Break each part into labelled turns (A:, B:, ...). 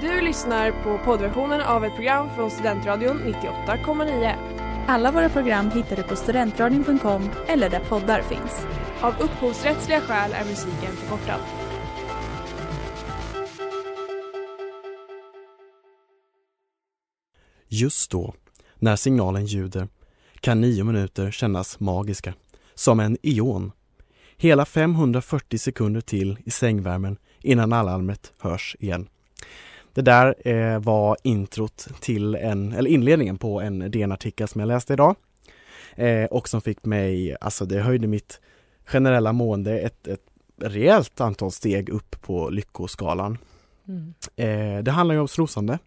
A: Du lyssnar på poddversionen av ett program från Studentradion 98,9.
B: Alla våra program hittar du på studentradion.com eller där poddar finns.
A: Av upphovsrättsliga skäl är musiken förkortad.
C: Just då, när signalen ljuder, kan nio minuter kännas magiska, som en ion. Hela 540 sekunder till i sängvärmen innan alarmet hörs igen. Det där eh, var introt till en, eller inledningen på en DN-artikel som jag läste idag. Eh, och som fick mig, alltså det höjde mitt generella mående ett, ett rejält antal steg upp på lyckoskalan.
D: Mm.
C: Eh, det handlar ju om snosande.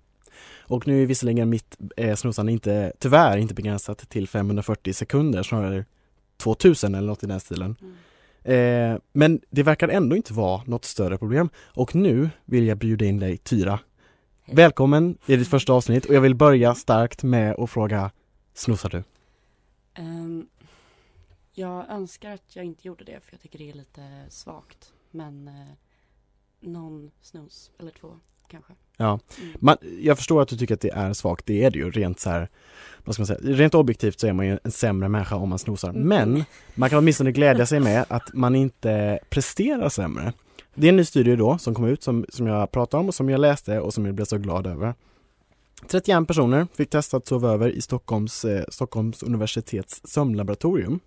C: Och nu är visserligen mitt eh, snosande inte, tyvärr inte begränsat till 540 sekunder, snarare 2000 eller något i den stilen. Eh, men det verkar ändå inte vara något större problem. Och nu vill jag bjuda in dig Tyra. Välkommen i ditt första avsnitt och jag vill börja starkt med att fråga, snosar du?
D: Ehm, jag önskar att jag inte gjorde det för jag tycker det är lite svagt. Men eh, någon snus eller två kanske.
C: Ja,
D: Mm.
C: man, jag förstår att du tycker att det är svagt, det är det ju rent så här, vad ska man säga, rent objektivt så är man ju en sämre människa om man snosar.
D: Mm.
C: Men man kan åtminstone glädja sig med att man inte presterar sämre. Det är en ny studie då som kom ut som, som jag pratade om och som jag läste och som jag blev så glad över. 31 personer fick testa att sova över i Stockholms, eh, Stockholms universitets sömnlaboratorium.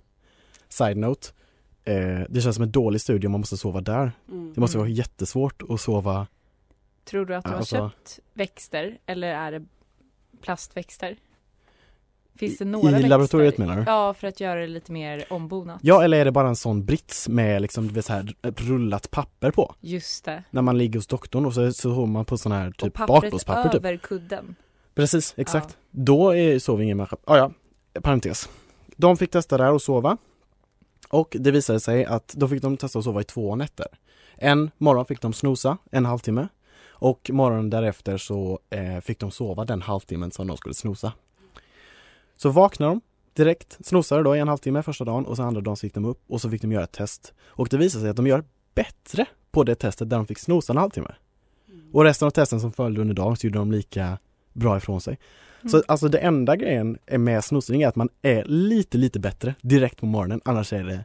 C: Side note, eh, det känns som en dålig studie om man måste sova där.
D: Mm.
C: Det måste vara jättesvårt att sova
E: Tror du att du har
C: Alltså-
E: köpt växter eller är det plastväxter? Finns det några
C: i
E: växter?
C: laboratoriet menar du?
E: Ja, för att göra det lite mer ombonat.
C: Ja, eller är det bara en sån brits med liksom, du vet, så här, rullat papper på?
E: Just det.
C: När man ligger hos doktorn och så, så har man på sån här
E: Och
C: typ
E: pappret
C: bakplåtspapper typ.
E: över kudden.
C: Precis, exakt. Då är, sover ingen människa. Ah, ja, parentes. De fick testa där och sova. Och det visade sig att då fick de testa att sova i två nätter. En morgon fick de snosa en halvtimme och morgonen därefter så eh, fick de sova den halvtimmen som de skulle snosa. Så vaknade de direkt, snosade då i en halvtimme första dagen och så andra dagen så gick de upp och så fick de göra ett test. Och det visade sig att de gör bättre på det testet där de fick snosa en halvtimme. Och resten av testen som följde under dagen så gjorde de lika bra ifrån sig. Så alltså det enda grejen med snosning är att man är lite, lite bättre direkt på morgonen, annars är det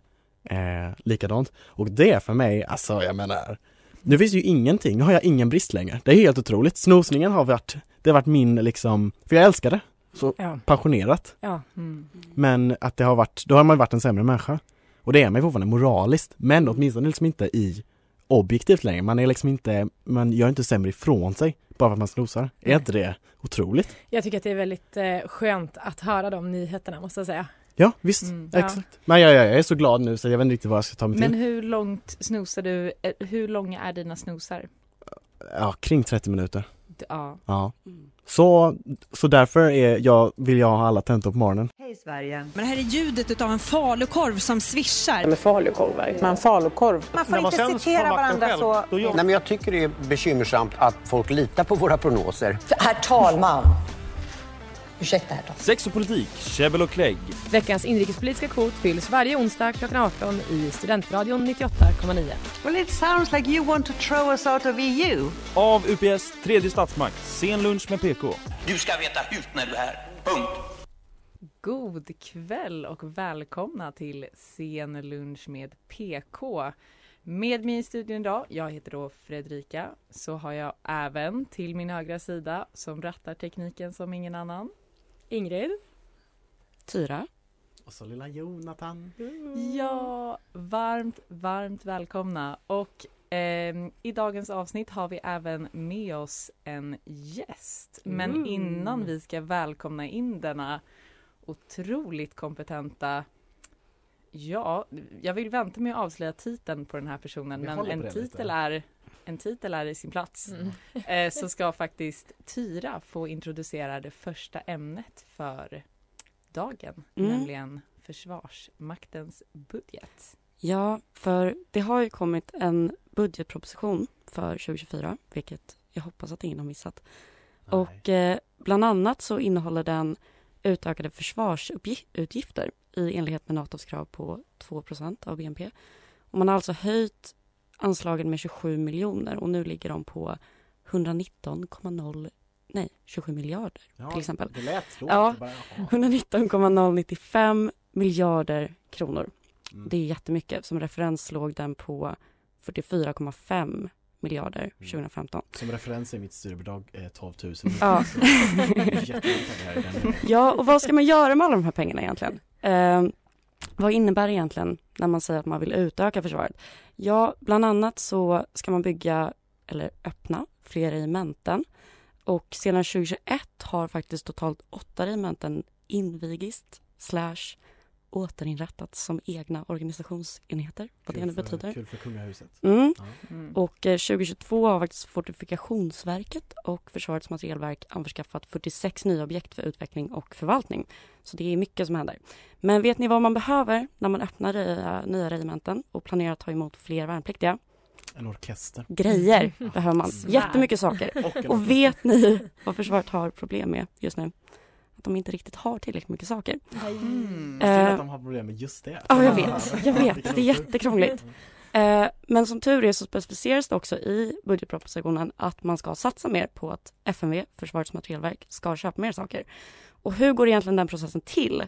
C: eh, likadant. Och det är för mig, alltså jag menar, nu finns ju ingenting, nu har jag ingen brist längre. Det är helt otroligt. Snosningen har varit, det har varit min liksom, för jag älskar det så
D: Ja.
C: passionerat.
D: Ja.
E: Mm.
C: Men att det har varit, då har man varit en sämre människa. Och det är man ju fortfarande moraliskt, men åtminstone liksom inte i objektivt längre. Man är liksom inte, man gör inte sämre ifrån sig bara för att man snosar. Är inte det otroligt?
D: Jag tycker att det är väldigt eh, skönt att höra de nyheterna måste jag säga.
C: Ja, visst.
E: Mm.
D: Ja.
C: Exakt. Men jag, jag, jag är så glad nu så jag vet inte riktigt vad jag ska ta mig
E: Men
C: till.
E: hur långt snosar du? eh, Hur långa är dina snosar?
C: Ja, kring 30 minuter.
E: D- Ja.
C: Ja.
D: Mm.
C: Så, så därför är jag, vill jag ha alla tentor på morgonen.
F: Hej Sverige.
G: Men det här är ljudet av en falukorv som svischar.
H: Med falukorvar.
F: Man falukorv.
H: Man får inte citera varandra så.
I: Nej, men jag tycker det är bekymmersamt att folk litar på våra prognoser.
F: Herr talman. Ursäkta herr talman.
J: Sex och politik, käbbel och klägg.
D: Veckans inrikespolitiska kvot fylls varje onsdag klockan 18 i Studentradion 98,9.
F: Well it sounds like you want to throw us out of EU.
J: Av UPS tredje statsmakt, sen lunch med PK.
K: Du ska veta hut när du är här. Punkt.
E: God kväll och välkomna till Sen lunch med PK. Med mig i studion idag, jag heter då Fredrika, så har jag även till min högra sida som rattar tekniken som ingen annan, Ingrid.
D: Tyra.
C: Och så lilla Jonathan.
E: Ja, varmt, varmt välkomna. Och ehm, i dagens avsnitt har vi även med oss en gäst. Men
D: Mm.
E: innan vi ska välkomna in denna otroligt kompetenta Ja, jag vill vänta med att avslöja titeln på den här personen
C: Vi
E: men en titel,
C: lite.
E: är, en titel är i sin plats.
D: Mm.
E: Eh, så ska faktiskt Tyra få introducera det första ämnet för dagen,
D: Mm.
E: nämligen Försvarsmaktens budget.
D: Ja, för det har ju kommit en budgetproposition för 2024, vilket jag hoppas att ingen har missat. Och eh, bland annat så innehåller den utökade försvarsutgifter i enlighet med Natos krav på 2% av BNP. Och man har alltså höjt anslagen med 27 miljoner och nu ligger de på 119,0 nej 27 miljarder
C: Ja,
D: till exempel.
C: det lät lågt.
D: Ja,
C: Bara, jaha.
D: 119,095 miljarder kronor.
C: Mm.
D: Det är jättemycket. Som referens låg den på 44,5 miljarder
C: Mm.
D: 2015.
C: Som referens är mitt styrbidrag eh, 12 000.
D: Ja.
C: Så.
D: Ja, och vad ska man göra med alla de här pengarna egentligen? Eh, vad innebär det egentligen när man säger att man vill utöka försvaret? Ja, bland annat så ska man bygga eller öppna fler regementen. Och sedan 2021 har faktiskt totalt åtta regementen invigits slash återinrättats som egna organisationsenheter, vad det nu
C: Kul
D: betyder.
C: Kul för kungahuset.
D: Mm.
C: Ja.
E: Mm.
D: Och eh, 2022 har faktiskt Fortifikationsverket och Försvarets materielverk anskaffat 46 nya objekt för utveckling och förvaltning. Så det är mycket som händer. Men vet ni vad man behöver när man öppnar nya, nya regementen och planerar att ta emot fler värnpliktiga?
C: En orkester.
D: Grejer behöver man. Jättemycket saker.
C: Och
D: Och vet ni vad försvaret har problem med just nu? Att de inte riktigt har tillräckligt mycket saker.
E: Mm.
D: Eh,
C: att de har problem med just det.
D: Ja, jag vet. Jag vet. Det är jättekrångligt. Eh, men som tur är så specificeras det också i budgetpropositionen att man ska satsa mer på att FMV, Försvarets materielverk, ska köpa mer saker. Och hur går egentligen den processen till?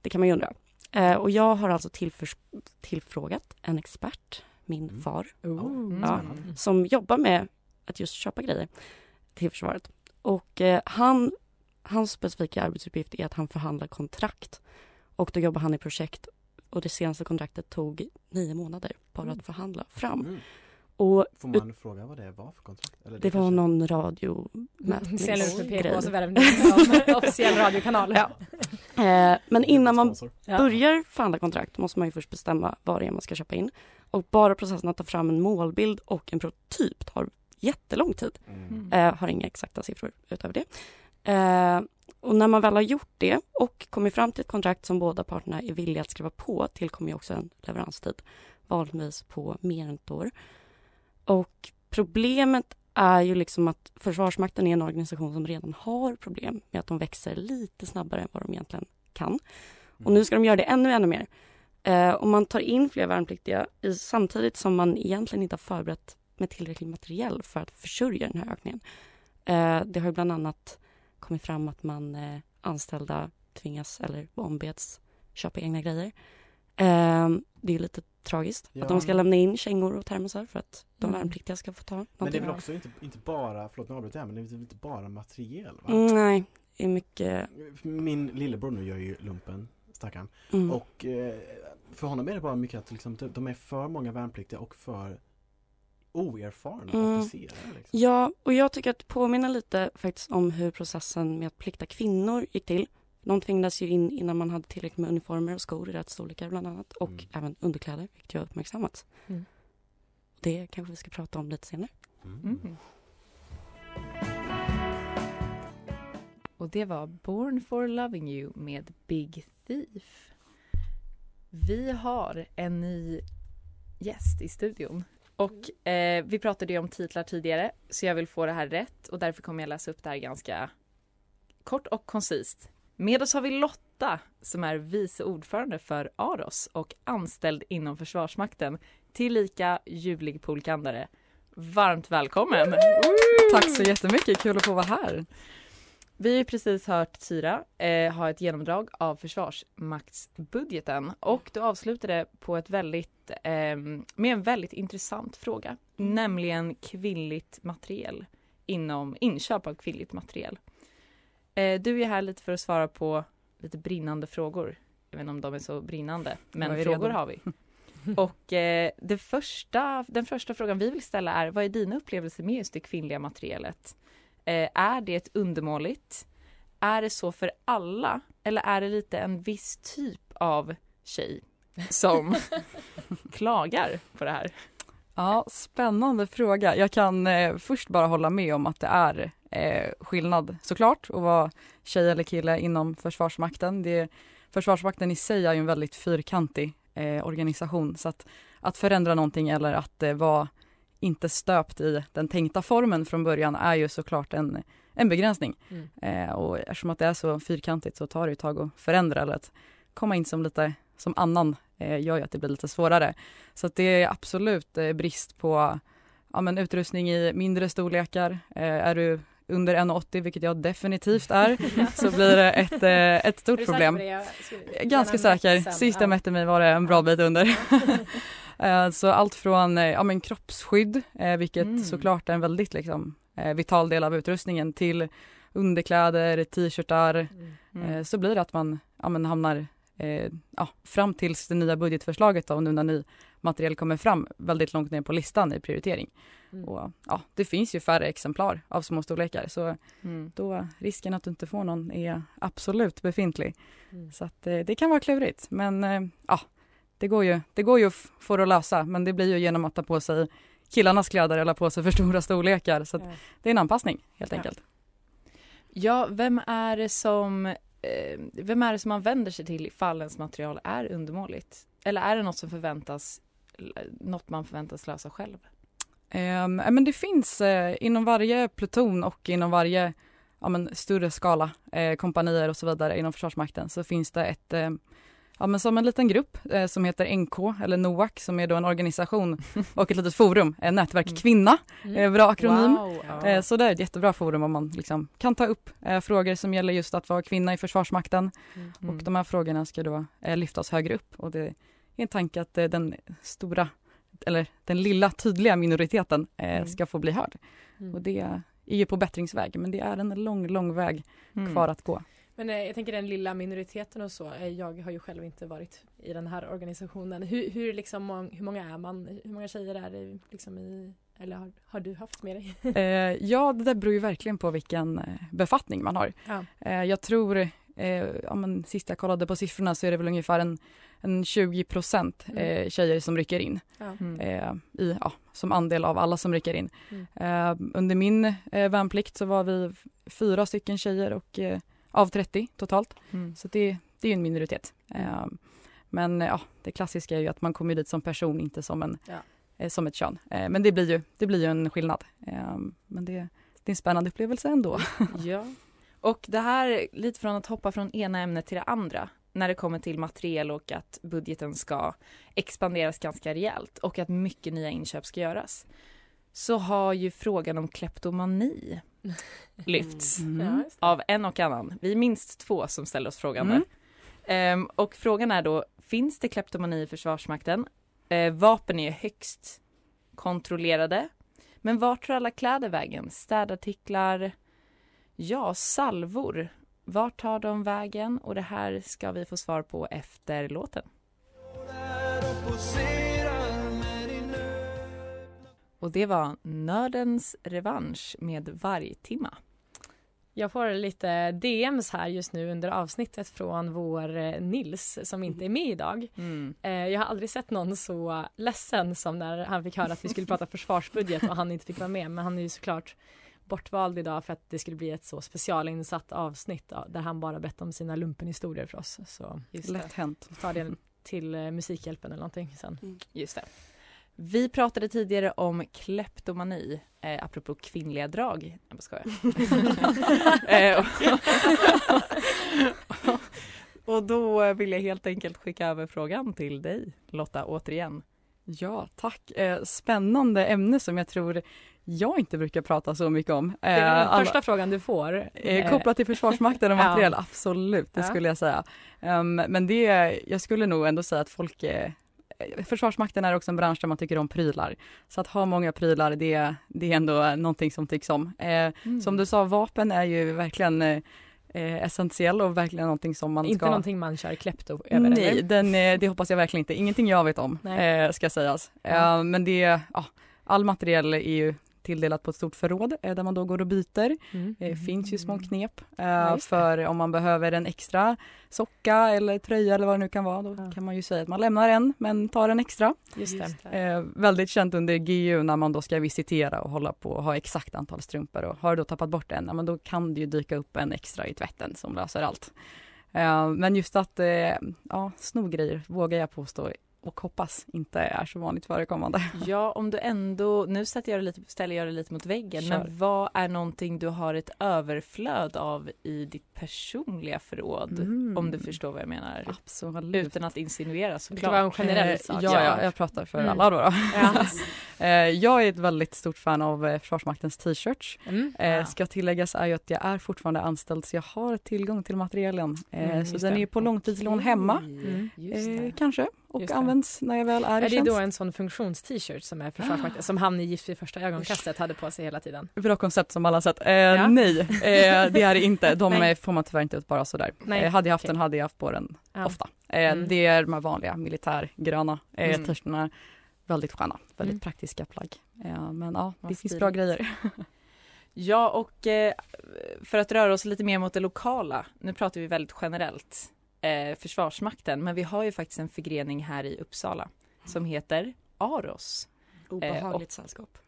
D: Det kan man ju undra. Eh, och jag har alltså tillförs- tillfrågat en expert, min
C: Mm.
D: far,
E: Mm.
D: Ja. som jobbar med att just köpa grejer till försvaret. Och eh, han, hans specifika arbetsuppgift är att han förhandlar kontrakt. Och då jobbar han i projekt och det senaste kontraktet tog nio månader bara att förhandla fram.
C: Mm.
D: Och
C: Får man fråga vad det var för kontrakt? Eller
D: det var
C: kanske-
D: någon
L: Sen ut med PK
D: radiomätningsgrej.
L: så värvning som officiell radiokanal.
D: Ja. Eh, men innan man börjar förhandla kontrakt måste man ju först bestämma vad det är man ska köpa in. Och bara processen att ta fram en målbild och en prototyp tar jättelång tid.
C: Mm.
D: Eh, har inga exakta siffror utöver det. Eh, och när man väl har gjort det och kommit fram till ett kontrakt som båda parterna är villiga att skriva på tillkommer ju också en leveranstid, vanligtvis på mer än ett år. Och problemet är ju liksom att Försvarsmakten är en organisation som redan har problem med att de växer lite snabbare än vad de egentligen kan. Och nu ska de göra det ännu, ännu mer. Eh, om man tar in fler värnpliktiga i, samtidigt som man egentligen inte har förberett med tillräcklig materiell för att försörja den här ökningen. Eh, det har ju bland annat kommit fram att man eh, anställda tvingas eller ombeds köpa egna grejer. Eh, det är lite tragiskt
C: Ja.
D: att de ska lämna in kängor och termosar för att de
L: Mm.
D: värnpliktiga ska få ta
C: Men det är väl också inte, inte bara, förlåt nu avbryter jag, men det är väl inte bara materiel va?
D: Mm, nej, det är mycket...
C: Min lillebror nu gör ju lumpen, stackarn.
D: Mm.
C: Och eh, för honom är det bara mycket att liksom, de- de är för många värnpliktiga och för oerfarna
D: Mm.
C: officerare. Liksom.
D: Ja, och jag tycker att det påminner lite faktiskt om hur processen med att plikta kvinnor gick till. De tvingades ju in innan man hade tillräckligt med uniformer och skor i rätt storlekar bland annat och
C: Mm.
D: även underkläder, vilket ju har uppmärksammats.
L: Mm.
D: Det kanske vi ska prata om lite senare.
C: Mm.
E: Mm. Och det var Born for loving you med Big Thief. Vi har en ny gäst i studion. Och eh, vi pratade ju om titlar tidigare så jag vill få det här rätt och därför kommer jag läsa upp det här ganska kort och koncist. Med oss har vi Lotta som är vice ordförande för Aros och anställd inom Försvarsmakten tillika ljuvlig poolkandare. Varmt välkommen!
M: Tack så jättemycket, kul att få vara här.
E: Vi har ju precis hört Tyra eh, ha ett genomdrag av försvarsmaktsbudgeten och du avslutade på ett väldigt, eh, med en väldigt intressant fråga, nämligen kvinnligt materiel inom inköp av kvinnligt materiel. Eh, du är här lite för att svara på lite brinnande frågor. Jag vet inte om de är så brinnande, men frågor
M: redo.
E: har vi. Och eh, det första, den första frågan vi vill ställa är, vad är dina upplevelser med just det kvinnliga materialet? Eh, är det undermåligt? Är det så för alla? Eller är det lite en viss typ av tjej som klagar på det här?
M: Ja, spännande fråga. Jag kan eh, först bara hålla med om att det är eh, skillnad såklart att vara tjej eller kille inom Försvarsmakten. Det, Försvarsmakten i sig är ju en väldigt fyrkantig eh, organisation så att, att förändra någonting eller att eh, vara inte stöpt i den tänkta formen från början är ju såklart en, en begränsning.
L: Mm.
M: Eh, och eftersom att det är så fyrkantigt så tar det ett tag att förändra eller att komma in som lite som annan eh, gör ju att det blir lite svårare. Så att det är absolut eh, brist på ja, men utrustning i mindre storlekar. Eh, är du under 1,80 vilket jag definitivt är så blir det ett, eh, ett stort problem. Ganska säker. Sist jag mätte mig var det en bra bit under. Eh, så allt från ja, men kroppsskydd, vilket mm. såklart är en väldigt liksom, vital del av utrustningen till underkläder, t-shirtar. Mm. Så blir det att man ja, men hamnar eh, ja, fram tills det nya budgetförslaget då, nu när ny material kommer fram väldigt långt ner på listan i prioritering. Mm. Och, ja, det finns ju färre exemplar av små storlekar så mm. då risken att du inte får någon är absolut befintlig. Mm. Så att, eh, det kan vara klurigt men eh, ja, det går ju, det går ju det att lösa men det blir ju genom att ta på sig killarnas kläder eller på sig för stora storlekar så ja. det är en anpassning helt
E: ja.
M: enkelt.
E: Ja, vem är det som eh, vem är det som man vänder sig till ifall ens material är undermåligt? Eller är det något som förväntas, något man förväntas lösa själv?
M: Um, men det finns uh, inom varje pluton och inom varje ja, men, större skala, uh, kompanier och så vidare inom Försvarsmakten så finns det ett uh, ja, men som en liten grupp eh, som heter NK eller NOAC som är då en organisation och ett litet forum, eh, Nätverk mm. Kvinna, mm. eh, bra akronym. Wow. Eh, så det är ett jättebra forum om man liksom kan ta upp eh, frågor som gäller just att vara kvinna i Försvarsmakten mm. och de här frågorna ska då eh, lyftas högre upp och det är en tanke att den stora eller den lilla tydliga minoriteten mm. ska få bli hörd. Mm. Och det är ju på bättringsväg men det är en lång, lång väg kvar att gå.
L: Men eh, jag tänker den lilla minoriteten och så. Eh, jag har ju själv inte varit i den här organisationen. Hur, hur, liksom, hur många är man? Hur många tjejer är det liksom i eller har, har du haft med dig?
M: eh, ja, det där beror ju verkligen på vilken eh, befattning man har. Ja. Eh, jag tror, eh, ja, men, sist jag kollade på siffrorna så är det väl ungefär en, en 20 procent mm. eh, tjejer som rycker in. Ja. Mm. Eh, i, ja, som andel av alla som rycker in. Mm. under min värnplikt så var vi fyra stycken tjejer och av 30 totalt. Mm. Så det, det är en minoritet. Eh, men ja, det klassiska är ju att man kommer dit som person, inte som, en, ja. eh, som ett kön. Eh, men det blir ju, det blir ju en skillnad. Ehm, men det, det är en spännande upplevelse ändå.
E: ja. Och det här, lite från att hoppa från ena ämnet till det andra när det kommer till materiel och att budgeten ska expanderas ganska rejält och att mycket nya inköp ska göras så har ju frågan om kleptomani lyfts mm. av en och annan. Vi är minst två som ställer oss frågan mm. um, och frågan är då, finns det kleptomani i Försvarsmakten? Uh, vapen är högst kontrollerade. Men vart tar alla kläder vägen? Städartiklar? Ja, salvor. Vart tar de vägen? Och det här ska vi få svar på efter låten. Och det var Nördens revansch med Vargtimma.
L: Jag får lite DMs här just nu under avsnittet från vår eh, Nils som inte är med idag. Mm. Eh, jag har aldrig sett någon så ledsen som när han fick höra att vi skulle prata försvarsbudget och han inte fick vara med. Men han är ju såklart bortvald idag för att det skulle bli ett så specialinsatt avsnitt där han bara bett om sina lumpenhistorier för oss. Så
M: Lätt hänt.
L: Ta det till eh, Musikhjälpen eller någonting sen.
E: Mm. Just det. Vi pratade tidigare om kleptomani, eh, apropå kvinnliga drag. Jag bara skojar. Eh, och då vill jag helt enkelt skicka över frågan till dig Lotta återigen.
M: Ja, tack. Eh, spännande ämne som jag tror jag inte brukar prata så mycket om.
L: Det är den eh, första frågan du får.
M: Eh, kopplat till Försvarsmakten och materiel, ja. absolut, det ja. skulle jag säga. Um, men det, jag skulle nog ändå säga att folk är Försvarsmakten är också en bransch där man tycker om prylar. Så att ha många prylar, det, det är ändå någonting som tycks om. Eh, mm. Som du sa, vapen är ju verkligen eh, essentiell och verkligen någonting som man
L: inte
M: ska...
L: Inte någonting man kör klepto över?
M: Nej, den, eh, det hoppas jag verkligen inte. Ingenting jag vet om, eh, ska sägas. Eh, men det, ja, all materiell är ju tilldelat på ett stort förråd eh, där man då går och byter. Mm. Det finns ju små knep eh, ja, för om man behöver en extra socka eller tröja eller vad det nu kan vara. Då ja. kan man ju säga att man lämnar en men tar en extra.
L: Just
M: eh, väldigt känt under GU när man då ska visitera och hålla på och ha exakt antal strumpor och har du då tappat bort en, men då kan det ju dyka upp en extra i tvätten som löser allt. Eh, men just att eh, ja, sno grejer vågar jag påstå och hoppas inte är så vanligt förekommande.
E: Ja, om du ändå, nu sätter jag det lite, ställer jag det lite mot väggen,
M: Kör.
E: men vad är någonting du har ett överflöd av i ditt personliga förråd?
M: Mm.
E: Om du förstår vad jag menar.
M: Absolut.
E: Utan att insinuera såklart.
L: Det var en generell sak.
M: Ja, ja, jag pratar för
L: Mm.
M: alla då. då.
L: Ja.
M: Eh, jag är ett väldigt stort fan av eh, Försvarsmaktens t-shirts.
L: Mm.
M: Eh, ska tilläggas är ju att jag är fortfarande anställd så jag har tillgång till materialen.
L: Mm,
M: så den
L: det.
M: är på långtidslån hemma.
L: Mm.
M: Kanske. Och används när jag väl är i
L: Är det
M: tjänst.
L: då en sån funktions-t-shirt som är Försvarsmakten, som han i Gift vid första ögonkastet hade på sig hela tiden?
M: Bra koncept som alla sett. Eh, Nej, eh, det är det inte. De
L: Nej.
M: får man tyvärr inte ut bara sådär.
L: Nej,
M: Eh, hade jag haft
L: okej.
M: den hade jag haft på den
L: Ja.
M: ofta. Eh,
L: Mm.
M: Det är de här vanliga militärgröna eh,
E: Mm.
M: Väldigt sköna, väldigt
L: Mm.
M: praktiska plagg. Eh, men ja,
E: Vad
M: det finns bra grejer.
E: Ja, och eh, för att röra oss lite mer mot det lokala. Nu pratar vi väldigt generellt eh, Försvarsmakten, men vi har ju faktiskt en förgrening här i Uppsala som heter Aros.
D: Obehagligt sällskap.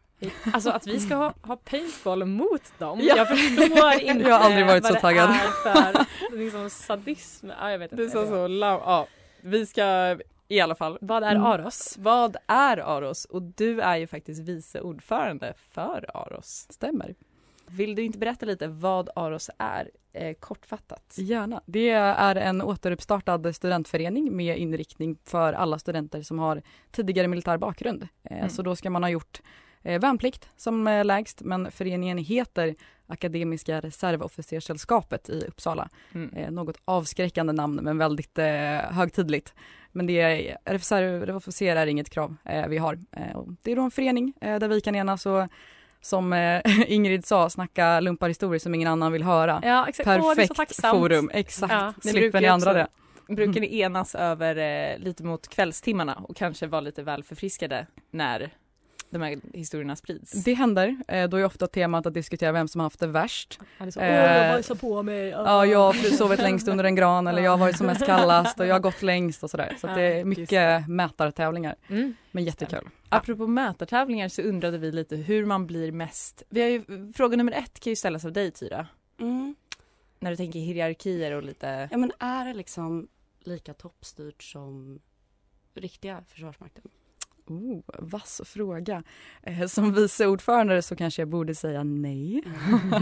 L: Alltså att vi ska ha, ha paintball mot dem.
M: Ja.
L: Jag förstår inte
M: Jag har aldrig varit så
L: det
M: taggad.
L: är för liksom sadism. Ja, jag vet inte.
E: Det är så, lau- ja, vi ska i alla fall.
L: Vad är
M: Mm.
L: Aros?
E: Vad är Aros? Och du är ju faktiskt vice ordförande för Aros.
M: Stämmer.
E: Vill du inte berätta lite vad Aros är, eh, kortfattat?
M: Gärna. Det är en återuppstartad studentförening med inriktning för alla studenter som har tidigare militär bakgrund. Eh,
E: Mm.
M: Så då ska man ha gjort eh, värnplikt som eh, lägst, men föreningen heter Akademiska reservofficerssällskapet i Uppsala.
E: Mm.
M: Eh, något avskräckande namn men väldigt eh, högtidligt. Men det är, reservofficer är inget krav vi har. Det är då en förening där vi kan enas och som eh, Ingrid sa, snacka lumparhistorier som ingen annan vill höra.
L: Ja, exakt. Åh,
M: Perfekt
L: tacksamt.
M: forum, exakt.
L: Ja.
E: Ni
M: Slipper ni andra
E: också-
M: det.
E: Brukar ni enas över eh, lite mot kvällstimmarna och kanske vara lite väl förfriskade när de här historierna sprids?
M: Det händer. Eh, då är ofta temat att diskutera vem som har haft det värst.
L: Ja, det är så,
M: Eh,
L: jag bajsar på mig. Åh.
M: Ja, jag har sovit längst under en gran eller jag har varit som mest kallast och jag har gått längst och sådär. Så att det är mycket mätartävlingar.
L: Mm.
M: Men jättekul.
E: Apropå mätartävlingar så undrade vi lite hur man blir mest... Vi har ju, fråga nummer ett kan ju ställas av dig Tyra.
D: Mm.
E: När du tänker hierarkier och lite...
D: Ja men är det liksom lika toppstyrt som riktiga Försvarsmakten?
M: Oh, vass fråga. Eh, som vice ordförande så kanske jag borde säga nej.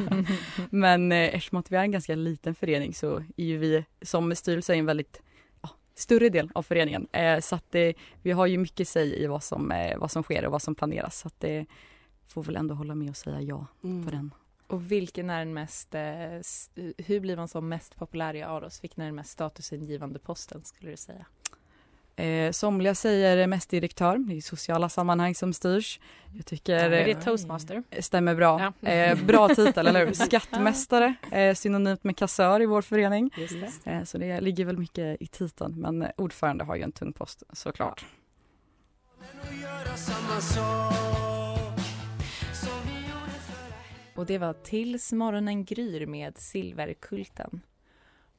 M: Men eh, eftersom att vi är en ganska liten förening så är ju vi som styrelse en väldigt ja, större del av föreningen. Eh, så att eh, vi har ju mycket säg i vad som, eh, vad som sker och vad som planeras. Så att det får väl ändå hålla med och säga ja
D: Mm.
M: på den.
E: Och vilken är den mest... Eh, hur blir man som mest populär i Aros? Vilken är den mest statusingivande posten skulle du säga?
M: Eh, somliga säger mest direktör, det är sociala sammanhang som styrs. Jag tycker
L: Är det
M: eh,
L: toastmaster?
M: stämmer bra.
L: Ja.
M: Eh, bra titel, eller hur? Skattmästare, eh, synonymt med kassör i vår förening.
E: Just det.
M: Eh, så det ligger väl mycket i titeln, men ordförande har ju en tung post såklart.
E: Och det var Tills morgonen gryr med Silverkulten.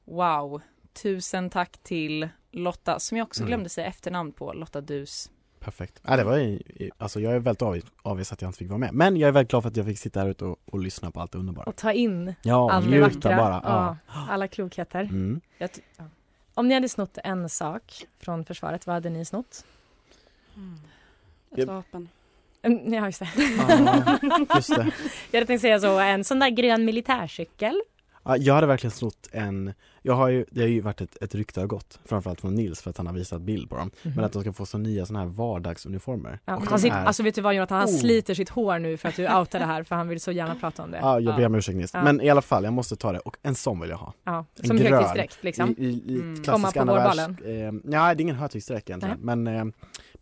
E: Wow! Tusen tack till Lotta, som jag också
C: Mm.
E: glömde säga efternamn på, Lotta Dus.
C: Perfekt. Ja, det var ju, alltså jag är väldigt avvis, avvis att jag inte fick vara med. Men jag är väldigt glad för att jag fick sitta här ute och, och lyssna på allt det underbara.
L: Och ta in
C: Ja,
L: allt det vackra.
C: bara. Ja.
L: Ja, alla klokheter.
C: Mm.
E: Jag ty- ja.
L: Om ni hade snott en sak från försvaret, vad hade ni snott?
D: Ett
C: Jag-
D: vapen.
L: Mm, Ja, just det.
C: Ja, just det.
L: Jag hade tänkt säga så, en sån där grön militärcykel.
C: Ja, jag hade verkligen snott en, jag har ju, det har ju varit ett, ett rykte har gått, framförallt från Nils för att han har visat bild på dem, men att de ska få så nya sådana här vardagsuniformer.
L: Ja, han sitter,
C: är-
L: Alltså vet du vad Jonathan, han
C: Oh.
L: sliter sitt hår nu för att du outar det här för han vill så gärna prata om det.
C: Ja, jag ber om ursäkt Nils.
L: Ja.
C: Men i alla fall, jag måste ta det och en sån vill jag ha.
L: Ja,
C: En
L: som högtidsdräkt liksom.
C: I, i, i
E: Mm.
C: klassisk
L: Komma på vårballen.
C: Eh, nej, det är ingen högtidsdräkt egentligen. Men, eh,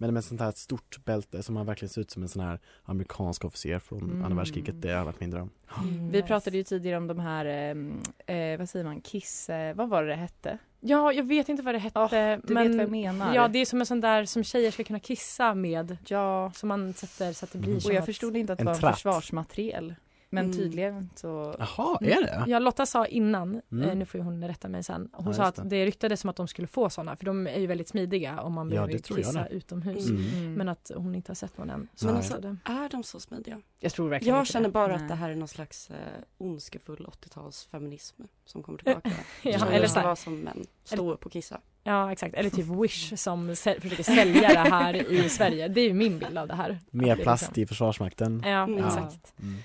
C: men med sånt här stort bälte som man verkligen ser ut som en sån här amerikansk officer från
E: Mm.
C: andra världskriget. Det har varit min dröm.
L: Mm,
E: Vi pratade ju tidigare om de här, eh, eh, vad säger man, Kiss, eh, vad var det det hette?
L: Ja, jag vet inte vad det hette.
E: Ja, Du
L: men
E: vet vad jag menar?
L: Ja, det är som en sån där som tjejer ska kunna kissa med.
E: Ja,
L: Som man sätter så att det blir
C: Mm.
L: som
E: och jag
L: att...
E: förstod inte att det
C: En
E: var
C: tratt.
E: försvarsmateriel. Men
D: Mm.
E: tydligen så...
C: Jaha, är det?
L: Ja, Lotta sa innan,
C: Mm.
L: eh, nu får ju hon rätta mig sen, hon
C: Ja,
L: sa att
C: det.
L: ryktades som att de skulle få sådana för de är ju väldigt smidiga om man
C: Ja,
L: behöver
C: jag
L: kissa utomhus.
C: Mm.
E: Mm.
L: Men att hon inte har sett någon än. Så
C: Men alltså-
D: Är de så smidiga?
L: jag tror verkligen
D: Jag känner
L: det.
D: bara
E: Nej.
D: att det här är någon slags eh, ondskefull 80-talsfeminism som kommer tillbaka.
L: Ja, eller
D: vill
L: så här,
D: vara som män, stå upp och kissa.
L: Ja exakt, eller typ Wish som säl- försöker sälja det här i Sverige. Det är ju min bild av det här.
C: Mer plast
L: liksom-
C: i Försvarsmakten.
L: Ja,
E: Mm.
L: exakt.
C: Mm.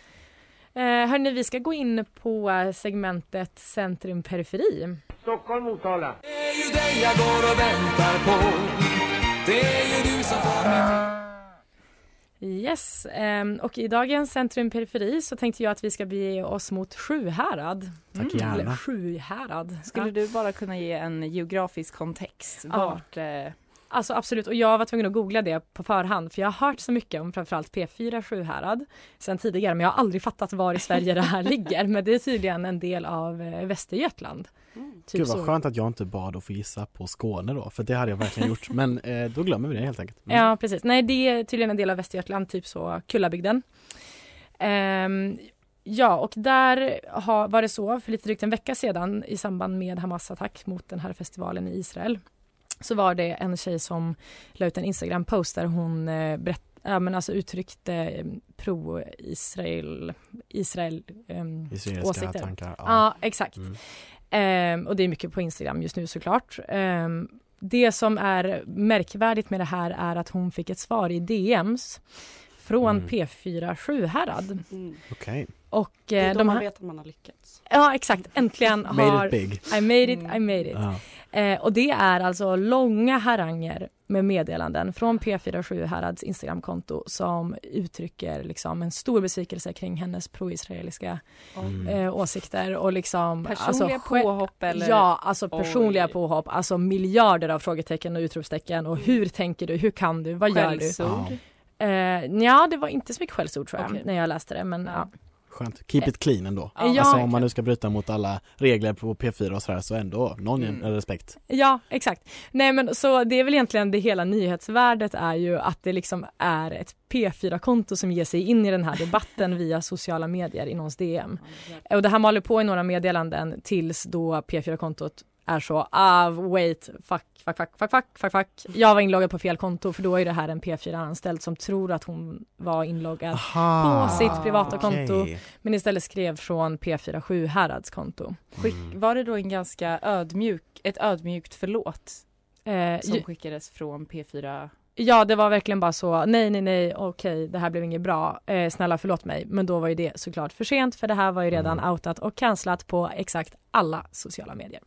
L: Eh, hörni, vi ska gå in på segmentet centrum periferi.
N: Stockholm, Motala. Det är ju dig jag går och väntar på. Det är ju du som får mig
L: Yes, ehm, och i dagens centrum periferi så tänkte jag att vi ska bege oss mot Sjuhärad.
C: Tack gärna.
L: Eller Sjuhärad.
E: Skulle
L: Ja.
E: du bara kunna ge en geografisk kontext?
L: Ja.
E: Vart, eh,
L: Alltså absolut, och jag var tvungen att googla det på förhand för jag har hört så mycket om framförallt P4 Sjuhärad sen tidigare men jag har aldrig fattat var i Sverige det här ligger men det är tydligen en del av eh, Västergötland. Typ
C: Gud
L: så.
C: vad skönt att jag inte bad att få gissa på Skåne då, för det hade jag verkligen gjort. Men eh, då glömmer vi det helt enkelt. Mm.
L: Ja precis, nej det är tydligen en del av Västergötland, typ så Kullabygden. Ehm, ja och där har, var det så för lite drygt en vecka sedan i samband med Hamas attack mot den här festivalen i Israel så var det en tjej som la ut en Instagram-post där hon eh, berätt, ja, men alltså uttryckte eh, pro-Israel Israel,
C: Israeliska
L: åsikter.
C: tankar, ja.
L: Ja, exakt.
C: Mm.
L: Ehm, och det är mycket på Instagram just nu såklart. Ehm, det som är märkvärdigt med det här är att hon fick ett svar i DMs från
C: Mm.
L: P4 Sjuhärad.
C: Okej.
L: Och
D: Det är
L: eh,
D: då
L: de
D: man
L: har,
D: vet att man har lyckats.
L: Ja exakt, äntligen
C: Made
L: har
C: it big.
L: I made it, I made it.
C: Ja.
L: Eh, och det är alltså långa haranger med meddelanden från P4 Sjuhärads Instagramkonto som uttrycker liksom en stor besvikelse kring hennes pro-israeliska
C: Mm.
L: eh, åsikter och liksom
E: Personliga
L: sje-
E: påhopp eller?
L: Ja, alltså personliga
E: Oj.
L: påhopp, alltså miljarder av frågetecken och utropstecken och hur tänker du, hur kan du, vad gör du? Eh, ja, det var inte så mycket skällsord tror jag
E: Okej.
L: när jag läste det men ja.
C: Skönt. Keep it clean ändå.
L: Ja,
C: alltså om man nu ska bryta mot alla regler på P4 och sådär så ändå någon
E: Mm.
C: respekt.
L: Ja, exakt. Nej men så det är väl egentligen det hela nyhetsvärdet är ju att det liksom är ett P4-konto som ger sig in i den här debatten via sociala medier i någons DM. Och det här maler på i några meddelanden tills då P4-kontot är så, ah wait, fuck, fuck, fuck, fuck, fuck, fuck, fuck. Jag var inloggad på fel konto för då är det här en P4-anställd som tror att hon var inloggad
C: Aha,
L: på sitt privata konto
C: okej.
L: men istället skrev från P4 Sjuhärads konto.
E: Skick, var det då en ganska ödmjuk, ett ödmjukt förlåt
L: Eh,
E: som skickades från P4?
L: Ja, det var verkligen bara så, nej, nej, nej, okej, det här blev inget bra, eh, snälla förlåt mig. Men då var ju det såklart för sent för det här var ju redan
C: Mm.
L: outat och cancelat på exakt alla sociala medier.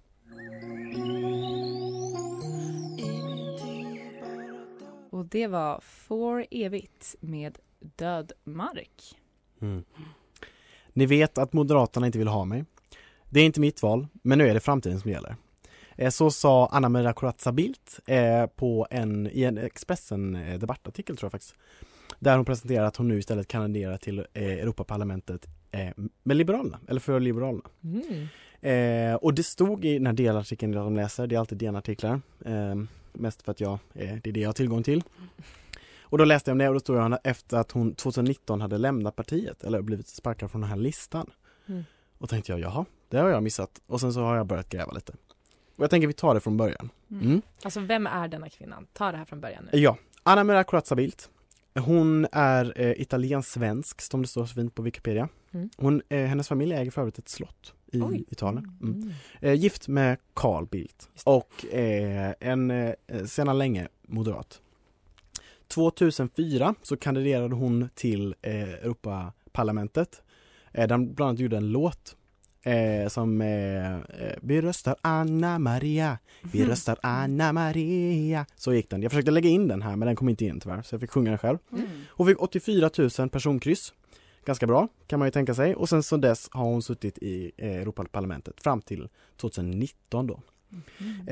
E: Och det var For evigt med Död mark.
C: Mm. Ni vet att Moderaterna inte vill ha mig. Det är inte mitt val, men nu är det framtiden som gäller. Eh, Så sa Anna Maria Corazza Bildt eh, på en, i en Expressen eh, debattartikel tror jag faktiskt. Där hon presenterar att hon nu istället kandiderar till eh, Europaparlamentet med Liberalerna, eller för Liberalerna.
L: Mm.
C: Och det stod i den här delartikeln jag läser, det är alltid DN-artiklar. Mest för att jag, eh, det är det jag har tillgång till. Och då läste jag om det och då stod jag efter att hon 2019 hade lämnat partiet eller blivit sparkad från den här listan.
L: Mm.
C: Och tänkte jag, jaha, det har jag missat. Och sen så har jag börjat gräva lite. Och jag tänker vi tar det från början.
L: Mm.
C: Mm.
L: Alltså vem är denna kvinnan? Ta det här från början nu.
C: Ja, Anna Maria Corazza Bildt. Hon är eh, italiensk-svensk som det står så fint på Wikipedia.
L: Mm.
C: Hon, eh, hennes familj äger för övrigt ett slott i
L: Oj.
C: Italien. Mm.
L: Mm.
C: Eh, gift med Carl Bildt och eh, en eh, sedan länge moderat. 2004 så kandiderade hon till eh, Europaparlamentet eh, där hon bland annat gjorde en låt eh, som eh, eh, Vi röstar Anna Maria, vi röstar Anna Maria. Så gick den. Jag försökte lägga in den här men den kom inte in tyvärr så jag fick sjunga den själv.
E: Mm.
C: Hon fick 84 000 personkryss. Ganska bra kan man ju tänka sig och sen så dess har hon suttit i eh, Europaparlamentet fram till 2019 då.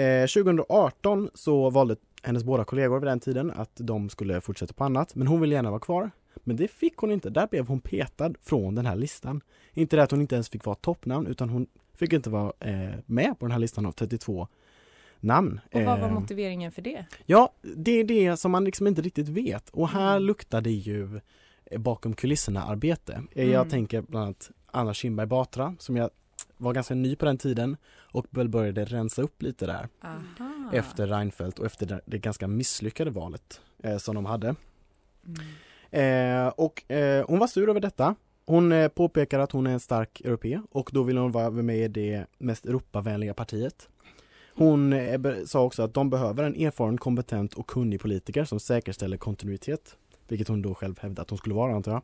C: Eh, 2018 så valde hennes båda kollegor vid den tiden att de skulle fortsätta på annat men hon ville gärna vara kvar. Men det fick hon inte, där blev hon petad från den här listan. Inte det att hon inte ens fick vara toppnamn utan hon fick inte vara eh, med på den här listan av 32 namn.
E: Och vad var
C: Eh,
E: motiveringen för det?
C: Ja, det är det som man liksom inte riktigt vet och här
E: Mm.
C: luktar det ju bakom kulisserna arbete. Eh,
E: Mm.
C: Jag tänker bland annat Anna Kinberg Batra som jag var ganska ny på den tiden och väl började rensa upp lite där
E: Aha.
C: efter Reinfeldt och efter det, ganska misslyckade valet eh, som de hade.
E: Mm.
C: Eh, och eh, hon var sur över detta. Hon eh, påpekar att hon är en stark europé och då vill hon vara med i det mest Europavänliga partiet. Hon eh, sa också att de behöver en erfaren, kompetent och kunnig politiker som säkerställer kontinuitet. Vilket hon då själv hävdade att hon skulle vara antar jag.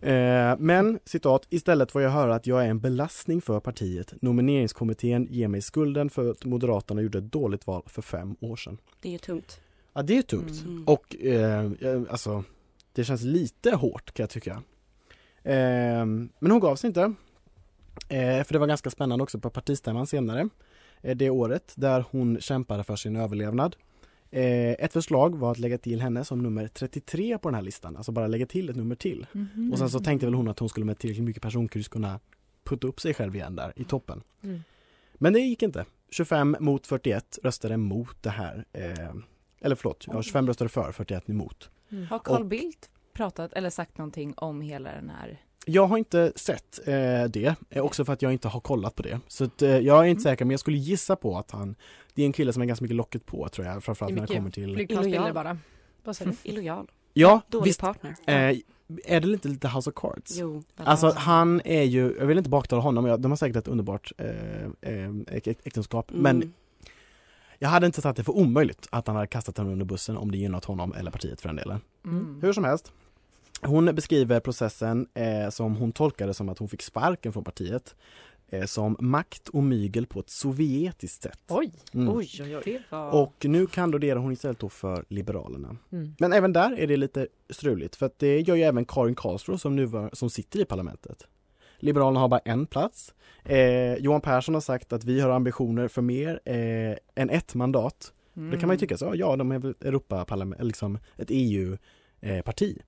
C: Eh, men citat, istället får jag höra att jag är en belastning för partiet. Nomineringskommittén ger mig skulden för att Moderaterna gjorde ett dåligt val för fem år sedan.
D: Det är ju tungt.
C: Ja det är tungt
D: Mm.
C: och eh, alltså det känns lite hårt kan jag tycka. Eh, men hon gav sig inte. Eh, för det var ganska spännande också på partistämman senare eh, det året där hon kämpade för sin överlevnad. Eh, ett förslag var att lägga till henne som nummer 33 på den här listan, alltså bara lägga till ett nummer till.
E: Mhm.
C: Och sen så tänkte väl hon att hon skulle med tillräckligt mycket personkryss kunna putta upp sig själv igen där i toppen.
L: Mm.
C: Men det gick inte. 25 mot 41 röstade emot det här. Eh, eller förlåt, ja, 25 röstade för, 41 emot.
E: Har Carl Bildt pratat eller sagt någonting om hela den här?
C: Jag har inte sett eh, det, eh, också för att jag inte har kollat på det. Så att, eh, jag är inte säker, men jag skulle gissa på att han, det är en kille som är ganska mycket locket på tror jag, framförallt när det kommer till...
L: flygplansbilder
D: Illojal.
L: bara. Vad säger du?
D: Illojal.
C: Ja,
D: Dålig
C: visst.
D: partner.
C: Eh, är det inte lite House of Cards?
D: Jo.
C: Alltså han är ju, jag vill inte baktala honom, jag- de har säkert ett underbart eh, eh, äk- äktenskap,
D: Mm.
C: men jag hade inte tagit det för omöjligt att han hade kastat henne under bussen om det gynnat honom eller partiet för den delen.
E: Mm.
C: Hur som helst. Hon beskriver processen eh, som hon tolkade som att hon fick sparken från partiet eh, som makt och mygel på ett sovjetiskt sätt.
L: Oj!
C: Mm.
D: Oj, oj, oj. Var...
C: Och nu kandiderar hon istället då för Liberalerna.
L: Mm.
C: Men även där är det lite struligt för att det gör ju även Karin Karlsson som nu var, som sitter i parlamentet. Liberalerna har bara en plats. Eh, Johan Persson har sagt att vi har ambitioner för mer eh, än ett mandat.
E: Mm.
C: Det kan man ju tycka så, ja de är väl Europaparlament, liksom ett EU-parti.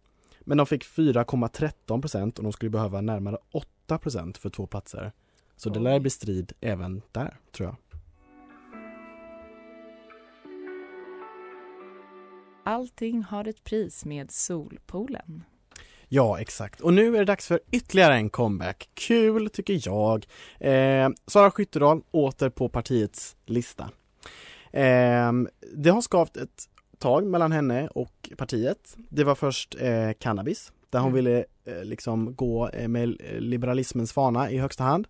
C: Men de fick 4,13 procent och de skulle behöva närmare 8 procent för två platser. Så det lär bli strid även där, tror jag.
E: Allting har ett pris med Solpoolen.
C: Ja, exakt. Och nu är det dags för ytterligare en comeback. Kul, tycker jag. Eh, Sara Skyttedal åter på partiets lista. Eh, det har skavt ett tag mellan henne och partiet. Det var först eh, cannabis, där hon
L: Mm.
C: ville eh, liksom gå eh, med liberalismens fana i högsta hand.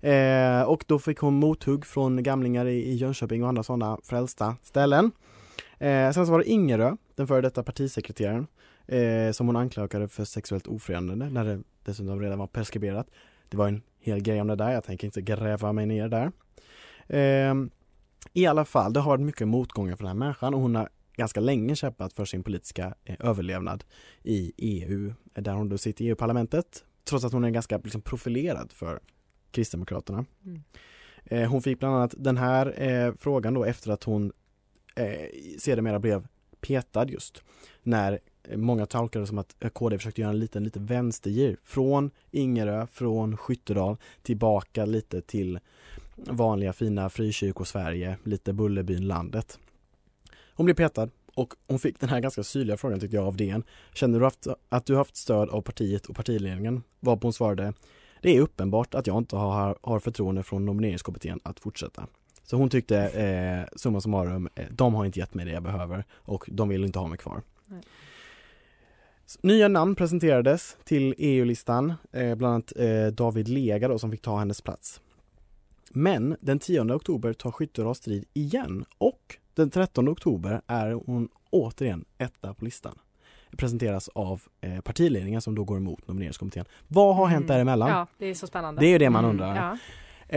C: Eh, och då fick hon mothugg från gamlingar i, i Jönköping och andra sådana frälsta ställen. Eh, sen så var det Ingerö, den före detta partisekreteraren, eh, som hon anklagade för sexuellt ofredande när det dessutom redan var preskriberat. Det var en hel grej om det där, jag tänker inte gräva mig ner där. Eh, I alla fall, det har varit mycket motgångar för den här människan och hon har ganska länge kämpat för sin politiska eh, överlevnad i EU, där hon då sitter i EU-parlamentet, trots att hon är ganska liksom, profilerad för Kristdemokraterna.
L: Mm.
C: Eh, hon fick bland annat den här eh, frågan då efter att hon eh, sedermera blev petad just när många tolkade det som att eh, KD försökte göra en liten, liten vänstergir från Ingerö, från Skyttedal tillbaka lite till vanliga fina frikyrkor-Sverige, lite Bullerbyn-landet. Hon blev petad och hon fick den här ganska syrliga frågan tyckte jag av DN. Känner du haft, att du haft stöd av partiet och partiledningen? Varpå hon svarade Det är uppenbart att jag inte har, har förtroende från nomineringskommittén att fortsätta. Så hon tyckte, eh, summa summarum, eh, de har inte gett mig det jag behöver och de vill inte ha mig kvar.
L: Nej.
C: Nya namn presenterades till EU-listan, eh, bland annat eh, David Lega då, som fick ta hennes plats. Men den 10 oktober tar Skyttedal strid igen och den 13 oktober är hon återigen etta på listan. Presenteras av eh, partiledningen som då går emot nomineringskommittén. Vad har hänt däremellan?
L: Ja, det är så spännande.
C: Det är ju det man
L: Mm,
C: undrar.
L: Ja.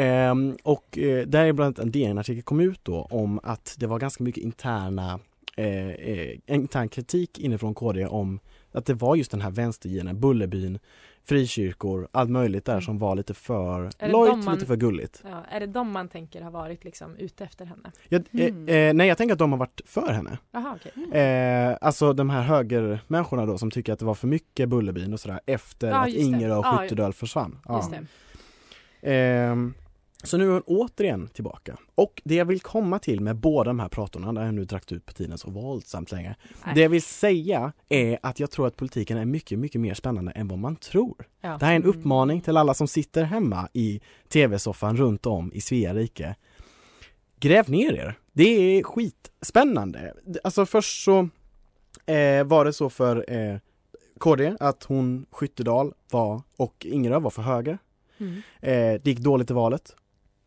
C: Ehm, och eh, där är bland annat en DN-artikel kom ut då om att det var ganska mycket interna eh, eh, intern kritik inifrån KD om att det var just den här vänsterginen, Bullerbyn, frikyrkor, allt möjligt där som var lite för lojt,
L: man-
C: lite för gulligt.
L: Ja, är det de man tänker har varit liksom ute efter henne?
C: Jag,
L: Mm.
C: eh, eh, nej jag tänker att de har varit för henne.
L: Jaha, okej.
C: Eh, alltså de här högermänniskorna då som tycker att det var för mycket Bullerbyn och sådär efter
L: Ja,
C: att. Ingerö och
L: Ja,
C: Skyttedal försvann. Ja.
L: Just det.
C: Ehm, så nu är hon återigen tillbaka. Och det jag vill komma till med båda de här pratorna, där jag nu dragit ut på tiden så våldsamt länge.
L: Nej.
C: Det jag vill säga är att jag tror att politiken är mycket, mycket mer spännande än vad man tror.
L: Ja.
C: Det här är en
L: Mm.
C: uppmaning till alla som sitter hemma i tv-soffan runt om i Svea rike. Gräv ner er! Det är skitspännande. Alltså först så eh, var det så för eh, KD att hon Skyttedal var och Ingerö var för höger.
L: Mm.
C: Eh, det gick dåligt i valet.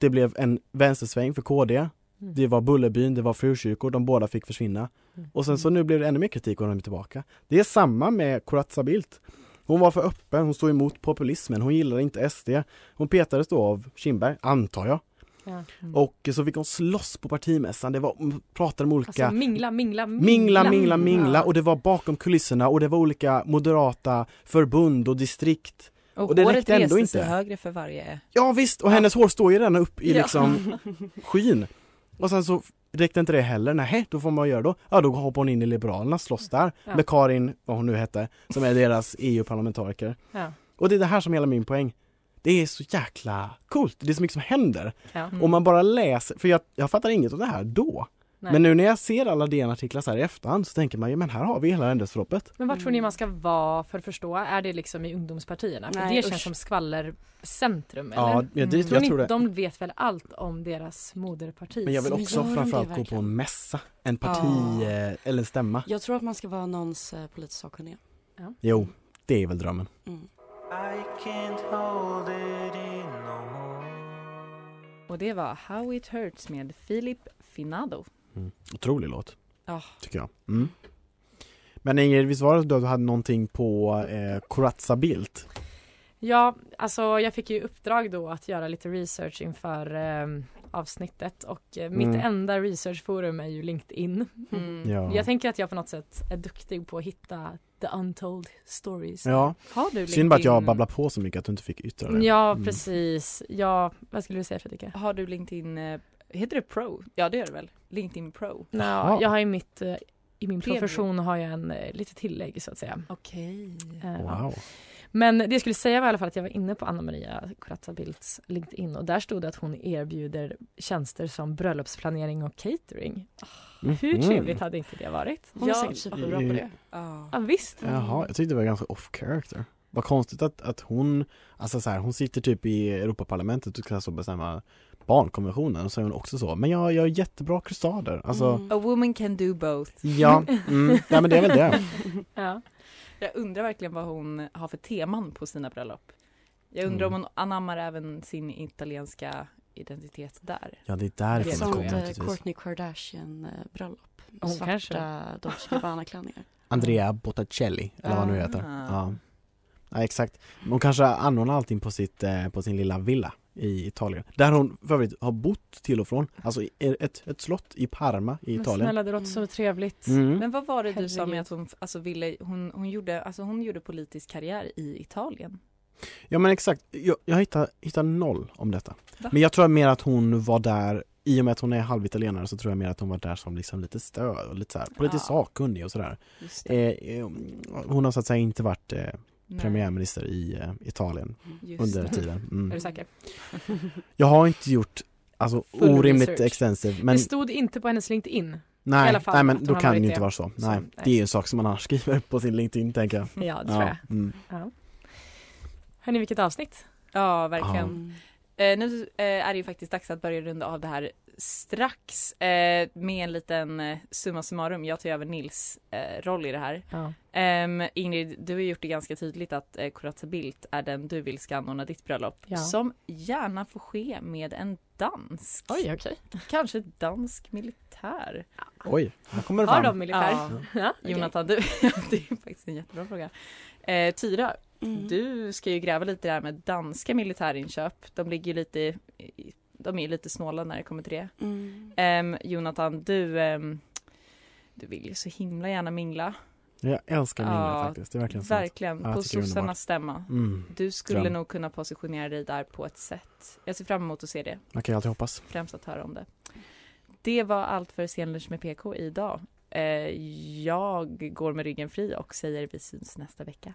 C: Det blev en vänstersväng för KD.
L: Mm.
C: Det var Bullerbyn, det var frukyrkor, de båda fick försvinna.
L: Mm.
C: Och sen så nu blev det ännu mer kritik och de är tillbaka. Det är samma med Corazza Bildt. Hon var för öppen, hon stod emot populismen, hon gillar inte SD. Hon petades då av Kindberg, antar jag.
L: Ja. Mm.
C: Och så fick hon slåss på partimässan, det var, pratade med olika
L: Alltså mingla, mingla, mingla.
C: Mingla, mingla, mingla
L: Ja.
C: och det var bakom kulisserna och det var olika moderata förbund och distrikt.
E: Och,
C: Och det räckte ändå inte.
E: sig högre för varje...
C: Ja visst, och hennes hår står ju redan upp i
E: Ja.
C: liksom skyn. Och sen så räckte inte det heller, nej då får man göra då? Ja då hoppar hon in i Liberalerna, slåss där
L: Ja.
C: med Karin, vad hon nu hette, som är deras EU-parlamentariker.
L: Ja.
C: Och det är det här som är hela min poäng. Det är så jäkla coolt, det är så mycket som händer.
L: Ja.
E: Mm.
C: Om man bara läser, för jag, jag fattar inget av det här då.
L: Nej.
C: Men nu när jag ser alla DN-artiklar så här i efterhand så tänker man ju, men här har vi hela händelseförloppet.
L: Men vart tror ni man ska vara för att förstå? Är det liksom i ungdomspartierna? För
D: Nej,
L: det känns
D: usch.
L: som skvallercentrum eller?
C: Ja, ja, dit,
L: Tror
C: jag tror det.
L: De vet väl allt om deras moderparti?
C: Men jag vill också
D: gör
C: framförallt
D: det
C: gå på en mässa, en parti
D: Ja.
C: eh, eller en stämma.
D: Jag tror att man ska vara någons eh, politiskt sakkunniga.
C: Jo, det är väl drömmen.
D: Mm.
E: Och det var How It Hurts med Filip Finado.
C: Mm. Otrolig låt,
E: Ja.
C: tycker jag. Mm. Men Ingrid, visst var det att du hade någonting på eh, Corazza Bildt?
L: Ja, alltså jag fick ju uppdrag då att göra lite research inför eh, avsnittet och eh, mitt
C: Mm.
L: enda researchforum är ju LinkedIn.
E: Mm.
C: Ja.
L: Jag tänker att jag på något sätt är duktig på att hitta the untold stories.
C: Ja,
E: Har du
C: synd bara att jag babblar på så mycket att du inte fick yttra det.
L: Ja,
C: Mm.
L: precis. Ja, vad skulle du säga Fredrika?
E: Har du LinkedIn, eh, heter det Pro? Ja det gör det väl? LinkedIn Pro?
C: Jaha.
L: jag har i mitt eh, i min
E: Premium.
L: profession har jag en eh, lite tillägg så att säga.
E: Okej.
L: Eh, ja.
C: Wow.
L: Men det jag skulle säga var i alla fall att jag var inne på Anna Maria Corazza Bildts LinkedIn och där stod det att hon erbjuder tjänster som bröllopsplanering och catering. Hur
C: Mhm.
L: trevligt hade inte det varit?
D: Hon är
E: Ja.
D: säkert superbra på det.
E: Ja.
L: Ja, visst.
C: Jaha, jag tyckte det var ganska off character. Vad konstigt att, att hon, alltså så här, hon sitter typ i Europaparlamentet och ska så bestämma barnkonventionen och så är hon också så, men jag gör jättebra krustader. Alltså,
D: Mm.
E: A woman can do both.
C: ja, mm, ja men det är väl det.
L: Ja.
E: Jag undrar verkligen vad hon har för teman på sina bröllop. Jag undrar
C: Mm.
E: om hon anammar även sin italienska identitet där.
C: Ja det är därifrån det
E: Som,
C: kommer
D: Sånt eh,
C: naturligtvis.
D: Kourtney Kardashian eh, bröllop.
L: Hon
D: Svarta
L: kanske.
D: Dolce Gabbana-klänningar.
C: Andrea Botticelli, eller vad han nu heter.
E: Ah.
C: Ja. ja, exakt. Hon kanske anordnar allting på, sitt, eh, på sin lilla villa i Italien. Där hon för övrigt har bott till och från. Alltså ett, ett slott i Parma i
L: Men
C: Italien.
L: snälla det låter så trevligt.
C: Mm.
E: Men vad var det du sa med att hon alltså ville, hon, hon, gjorde, alltså hon gjorde politisk karriär i Italien?
C: Ja men exakt, jag, jag hittar, hittar noll om detta.
E: Va?
C: Men jag tror mer att hon var där, i och med att hon är halvitalienare så tror jag mer att hon var där som liksom lite stöd och lite så här, politiskt
E: Ja.
C: sakkunnig och sådär. Eh, eh, hon har så att säga inte varit eh,
E: Nej,
C: premiärminister i eh, Italien
E: just
C: under
E: det.
C: tiden.
L: Är
C: Mm.
L: du säker?
C: Jag har inte gjort alltså
L: Full
C: orimligt
L: research.
C: extensive men
L: Det stod inte på hennes LinkedIn. i
C: nej,
L: alla fall
C: nej men då kan det ju inte vara så.
L: Så,
C: Nej,
L: nej.
C: det är ju en sak som man annars skriver på sin LinkedIn tänker jag.
L: Ja, det tror jag.
C: mm.
L: Ja. Hörni, vilket avsnitt?
E: Ja, verkligen.
D: Mm.
E: Eh, nu eh, är det ju faktiskt dags att börja runda av det här strax eh, med en liten eh, summa summarum. Jag tar över Nils eh, roll i det här.
L: Ja.
E: Ehm, Ingrid, du har gjort det ganska tydligt att eh, Corazza Bildt är den du vill ska anordna ditt bröllop.
L: Ja.
E: Som gärna får ske med en dansk.
L: Oj, okej.
E: Kanske dansk militär.
C: Oj, här kommer det
L: Har
C: fram.
L: de militär?
E: Ja.
L: Ja.
E: Jonathan, du, det är faktiskt en jättebra fråga. Eh, Tyra,
D: Mm.
E: du ska ju gräva lite där med danska militärinköp. De ligger lite, i- de är lite snåla när det kommer till det.
D: Mm.
E: Ehm, Jonathan, du, ehm, du vill ju så himla gärna mingla.
C: Jag älskar Mingla
E: Ja,
C: faktiskt, det är verkligen.
E: Verkligen,
C: Ja,
E: på sossarnas stämma.
C: Mm.
E: Du skulle
C: Dröm.
E: nog kunna positionera dig där på ett sätt. Jag ser fram emot att se det,
C: Man kan ju alltid hoppas.
E: främst att höra om det. Det var allt för Scenlunch med PK idag. Eh, jag går med ryggen fri och säger vi syns nästa vecka.